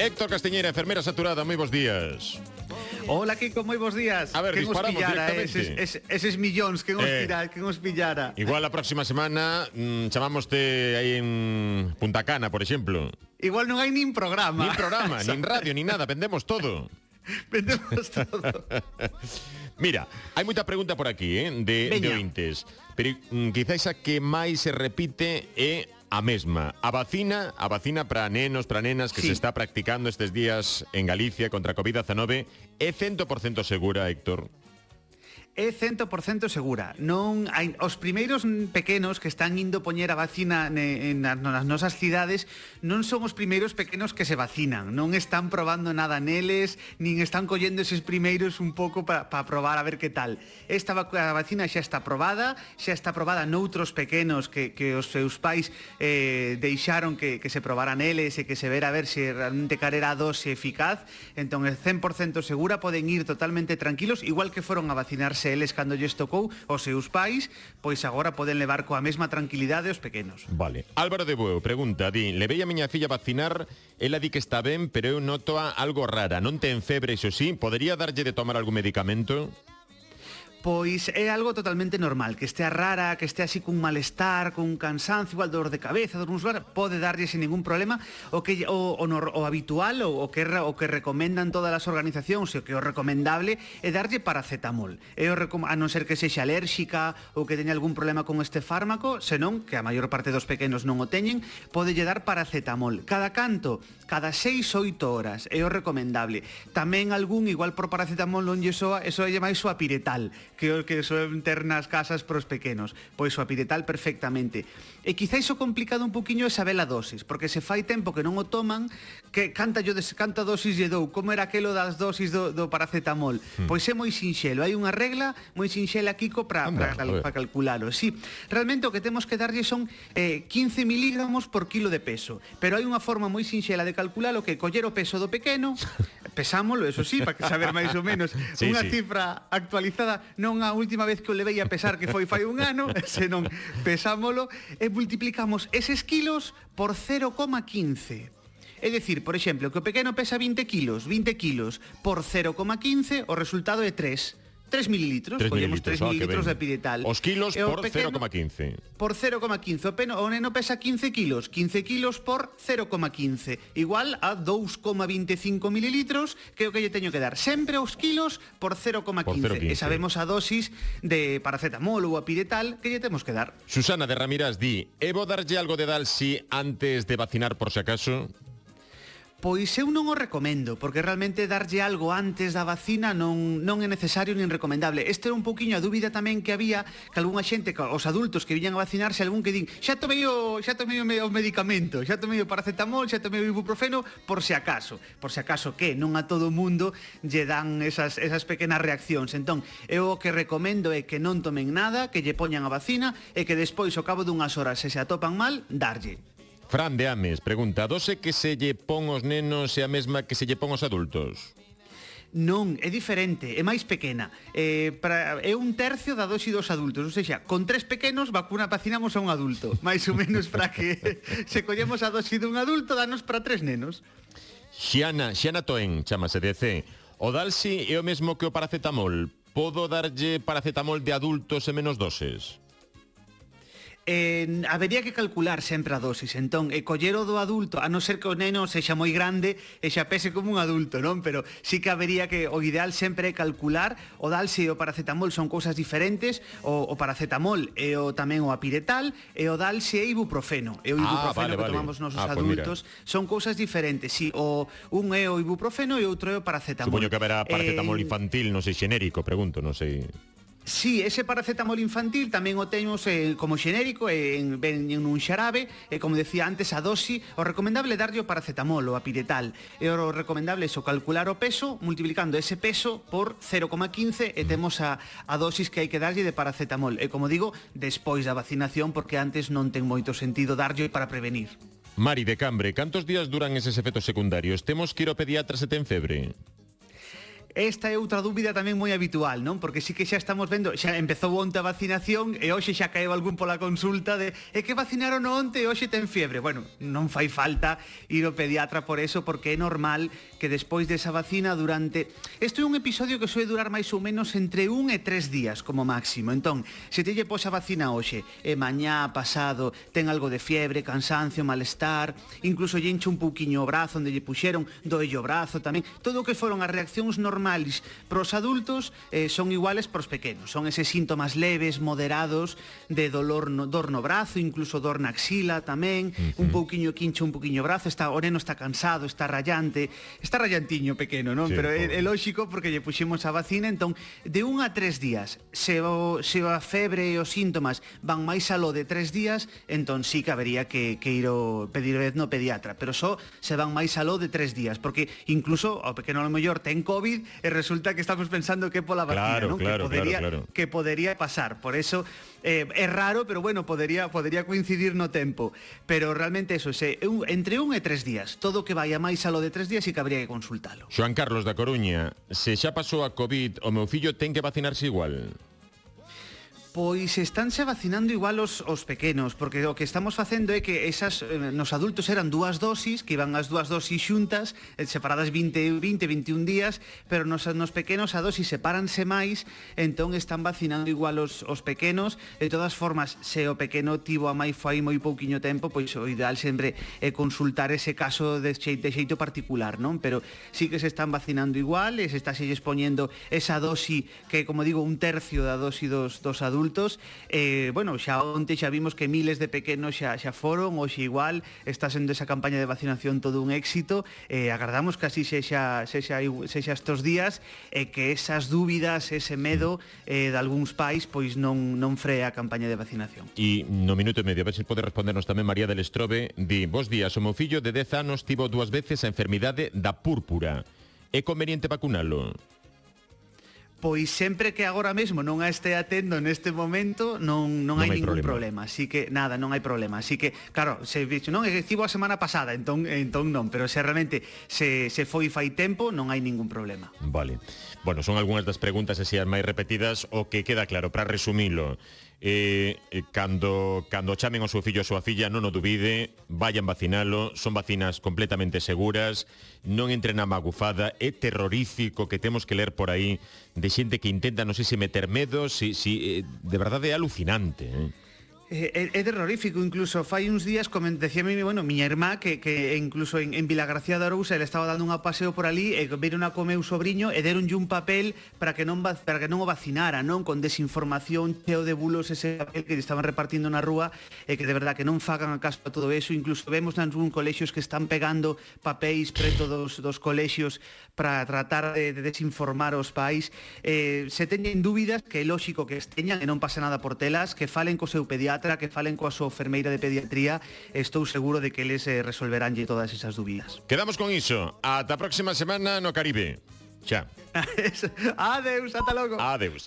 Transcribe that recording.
Héctor Castiñeira, enfermera saturada, moi bons días. Hola, Kiko, moi bons días. A ver, que disparamos pillara, eh, directamente. Eses, eses, eses millóns que nos eh, tira, que nos pillara. Igual a próxima semana mm, chamámoste aí en Punta Cana, por exemplo. Igual non hai nin programa. Nin programa, nin radio, nin nada, vendemos todo. vendemos todo. Mira, hai moita pregunta por aquí, eh, de, Veña. de ointes. Pero mm, quizáis a que máis se repite é eh, a mesma. A vacina, a vacina para nenos, para nenas que Sí. se está practicando estes días en Galicia contra a COVID-19 é 100% segura, Héctor. é 100% segura. Non hai os primeiros pequenos que están indo poñer a vacina ne, nas, nas nosas cidades non son os primeiros pequenos que se vacinan, non están probando nada neles, nin están collendo eses primeiros un pouco para pa probar a ver que tal. Esta vacina xa está probada, xa está probada noutros pequenos que, que os seus pais eh, deixaron que, que se probaran eles e que se vera a ver se realmente carera a dose eficaz, entón é 100% segura, poden ir totalmente tranquilos, igual que foron a vacinarse se eles cando lles tocou os seus pais, pois agora poden levar coa mesma tranquilidade os pequenos. Vale. Álvaro de Bueu pregunta, di, levei a miña filla vacinar, ela di que está ben, pero eu noto algo rara. Non ten febre, iso sí, podería darlle de tomar algún medicamento? Pois é algo totalmente normal, que estea rara, que estea así cun malestar, cun cansancio, igual dor de cabeza, dor muscular, pode darlle sin ningún problema o que o, o, o habitual o, o que o que recomendan todas as organizacións, o que o recomendable é darlle paracetamol. É o a non ser que sexa alérxica ou que teña algún problema con este fármaco, senón que a maior parte dos pequenos non o teñen, podelle dar paracetamol. Cada canto, cada 6 8 horas, é o recomendable. Tamén algún igual por paracetamol non lle soa, eso é máis o apiretal que, que son ter nas casas pros pequenos. Pois o apiretal perfectamente. E quizáis o complicado un poquinho é saber a dosis, porque se fai tempo que non o toman, que canta yo des, canta dosis lle dou, como era aquelo das dosis do, do paracetamol. Hmm. Pois é moi sinxelo, hai unha regla moi sinxela, Kiko, para para para calculalo. Sí, realmente o que temos que darlle son eh, 15 miligramos por kilo de peso, pero hai unha forma moi sinxela de calculalo que coller o peso do pequeno, pesámolo, eso sí, para que saber máis ou menos, sí, unha sí. cifra actualizada, non non a última vez que o levei a pesar que foi fai un ano, senón pesámolo e multiplicamos eses kilos por 0,15. É dicir, por exemplo, que o pequeno pesa 20 kilos, 20 kilos por 0,15, o resultado é 3. 3 mililitros, 3 mililitros, 3 ah, mililitros de piretal. Os kilos eh, e por 0,15. Por 0,15. O, peno, o neno pesa 15 kilos. 15 kilos por 0,15. Igual a 2,25 mililitros que o que lle teño que dar. Sempre os kilos por 0,15. E sabemos a dosis de paracetamol ou a piretal que lle temos que dar. Susana de Ramírez di, evo darlle algo de dal si antes de vacinar por si acaso? Pois eu non o recomendo, porque realmente darlle algo antes da vacina non, non é necesario nin recomendable. Este era un poquinho a dúbida tamén que había que algunha xente, que os adultos que viñan a vacinarse, algún que din, xa tomei o, xa tomei o, o medicamento, xa tomei o paracetamol, xa tomei o ibuprofeno, por se acaso. Por se acaso que non a todo o mundo lle dan esas, esas pequenas reaccións. Entón, eu o que recomendo é que non tomen nada, que lle poñan a vacina e que despois, ao cabo dunhas horas, se se atopan mal, darlle. Fran de Ames pregunta, a dose que se lle pon os nenos é a mesma que se lle pon os adultos? Non, é diferente, é máis pequena. Eh, para, é un tercio da dosi dos adultos, ou seja, con tres pequenos vacuna vacinamos a un adulto, máis ou menos para que se collemos a dosi dun adulto, danos para tres nenos. Xiana, Xiana Toen, chamase DC. O Dalsi é o mesmo que o paracetamol. Podo darlle paracetamol de adultos e menos doses? eh, habería que calcular sempre a dosis, entón, e coller o do adulto, a non ser que o neno sexa moi grande e xa pese como un adulto, non? Pero sí que habería que o ideal sempre é calcular o dalse e o paracetamol son cousas diferentes, o, o paracetamol e o tamén o apiretal e o dalse e ibuprofeno. E o ah, ibuprofeno ah, vale, que vale. tomamos nosos ah, adultos pues mira. son cousas diferentes. Si o un é o ibuprofeno e outro é o paracetamol. Supoño que haberá eh, paracetamol eh, infantil, non sei, xenérico, pregunto, non sei. Sí, ese paracetamol infantil tamén o temos eh, como xenérico eh, en, en un xarabe, e como decía antes, a dosi, o recomendable darlle o paracetamol o a piretal. E o recomendable é o calcular o peso, multiplicando ese peso por 0,15 e temos a, a dosis que hai que darlle de paracetamol. E como digo, despois da vacinación, porque antes non ten moito sentido darlle para prevenir. Mari de Cambre, cantos días duran eses efectos secundarios? Temos que ir ao pediatra se ten febre? Esta é outra dúbida tamén moi habitual, non? Porque sí que xa estamos vendo, xa empezou onte a vacinación e hoxe xa caeu algún pola consulta de é que vacinaron onte e hoxe ten fiebre. Bueno, non fai falta ir ao pediatra por eso, porque é normal que despois desa vacina durante... Isto é un episodio que soe durar máis ou menos entre un e tres días como máximo. Entón, se te lle pos posa vacina hoxe e mañá pasado ten algo de fiebre, cansancio, malestar, incluso lle enche un pouquiño o brazo onde lle puxeron, doelle o brazo tamén, todo o que foron as reaccións normais normales para os adultos eh, son iguales para os pequenos. Son eses síntomas leves, moderados, de dolor no, dor no brazo, incluso dor na axila tamén, uh -huh. un pouquiño quincho, un pouquiño brazo, está o neno está cansado, está rayante, está rayantiño pequeno, non? Sí, Pero é, é lóxico porque lle puxemos a vacina, entón de un a tres días, se o, se a febre e os síntomas van máis aló de tres días, entón sí que habería que, que ir o pedir vez no pediatra, pero só se van máis aló de tres días, porque incluso ao pequeno ao mellor ten COVID e resulta que estamos pensando que pola vacina, claro, non? Claro, que podería claro, claro. que podería pasar. Por eso eh, é raro, pero bueno, podería podería coincidir no tempo, pero realmente eso, se un, entre un e tres días, todo que vaya máis a lo de tres días e que habría que consultalo. Joan Carlos da Coruña, se xa pasou a COVID, o meu fillo ten que vacinarse igual. Pois estánse vacinando igual os, os pequenos, porque o que estamos facendo é que esas eh, nos adultos eran dúas dosis, que iban as dúas dosis xuntas, eh, separadas 20, 20, 21 días, pero nos, nos pequenos a dosis separanse máis, entón están vacinando igual os, os pequenos. De todas formas, se o pequeno tivo a máis fai moi pouquiño tempo, pois o ideal sempre é consultar ese caso de xeito, de xeito particular, non? Pero sí que se están vacinando igual, e se está se expoñendo esa dosi que, como digo, un tercio da dosi dos, dos adultos adultos. Eh, bueno, xa onte xa vimos que miles de pequenos xa, xa foron, hoxe igual, está sendo esa campaña de vacinación todo un éxito. Eh, agardamos que así sexa, sexa, sexa estos días e eh, que esas dúbidas, ese medo eh, de algúns pais, pois non, non frea a campaña de vacinación. E no minuto e medio, a ver se pode respondernos tamén María del Estrobe, di, vos días, o meu fillo de 10 anos tivo dúas veces a enfermidade da púrpura. É conveniente vacunalo? Pois sempre que agora mesmo non a este atendo neste momento non non, non hai, hai ningún problema. problema. Así que nada, non hai problema. Así que claro, se dixo, non, estivo a semana pasada, entón entón non, pero se realmente se se foi fai tempo, non hai ningún problema. Vale. Bueno, son algunhas das preguntas así as máis repetidas o que queda claro para resumilo eh, eh, cando, cando chamen ao seu fillo ou a súa filla non o dubide, vayan vacinalo, son vacinas completamente seguras, non entre na magufada, é terrorífico que temos que ler por aí de xente que intenta, non sei se meter medo, si, si, eh, de verdade é alucinante. Eh? Eh, é, é terrorífico, incluso fai uns días como decíame, bueno, miña irmá que, que incluso en, en Vilagracia de Arousa ele estaba dando un paseo por ali e viron a o sobrinho e deronlle un papel para que non para que non o vacinara, non? Con desinformación, cheo de bulos ese papel que estaban repartindo na rúa e que de verdad que non fagan a caso a todo eso, incluso vemos nalgún colexios que están pegando papéis preto dos, dos colexios para tratar de, de desinformar os pais. Eh, se teñen dúbidas que é lógico que esteñan e non pasa nada por telas, que falen co seu pediatra pediatra que falen coa súa enfermeira de pediatría, estou seguro de que eles eh, resolveránlle todas esas dúbidas. Quedamos con iso. Ata a próxima semana no Caribe. Xa. Adeus, ata logo. Adeus.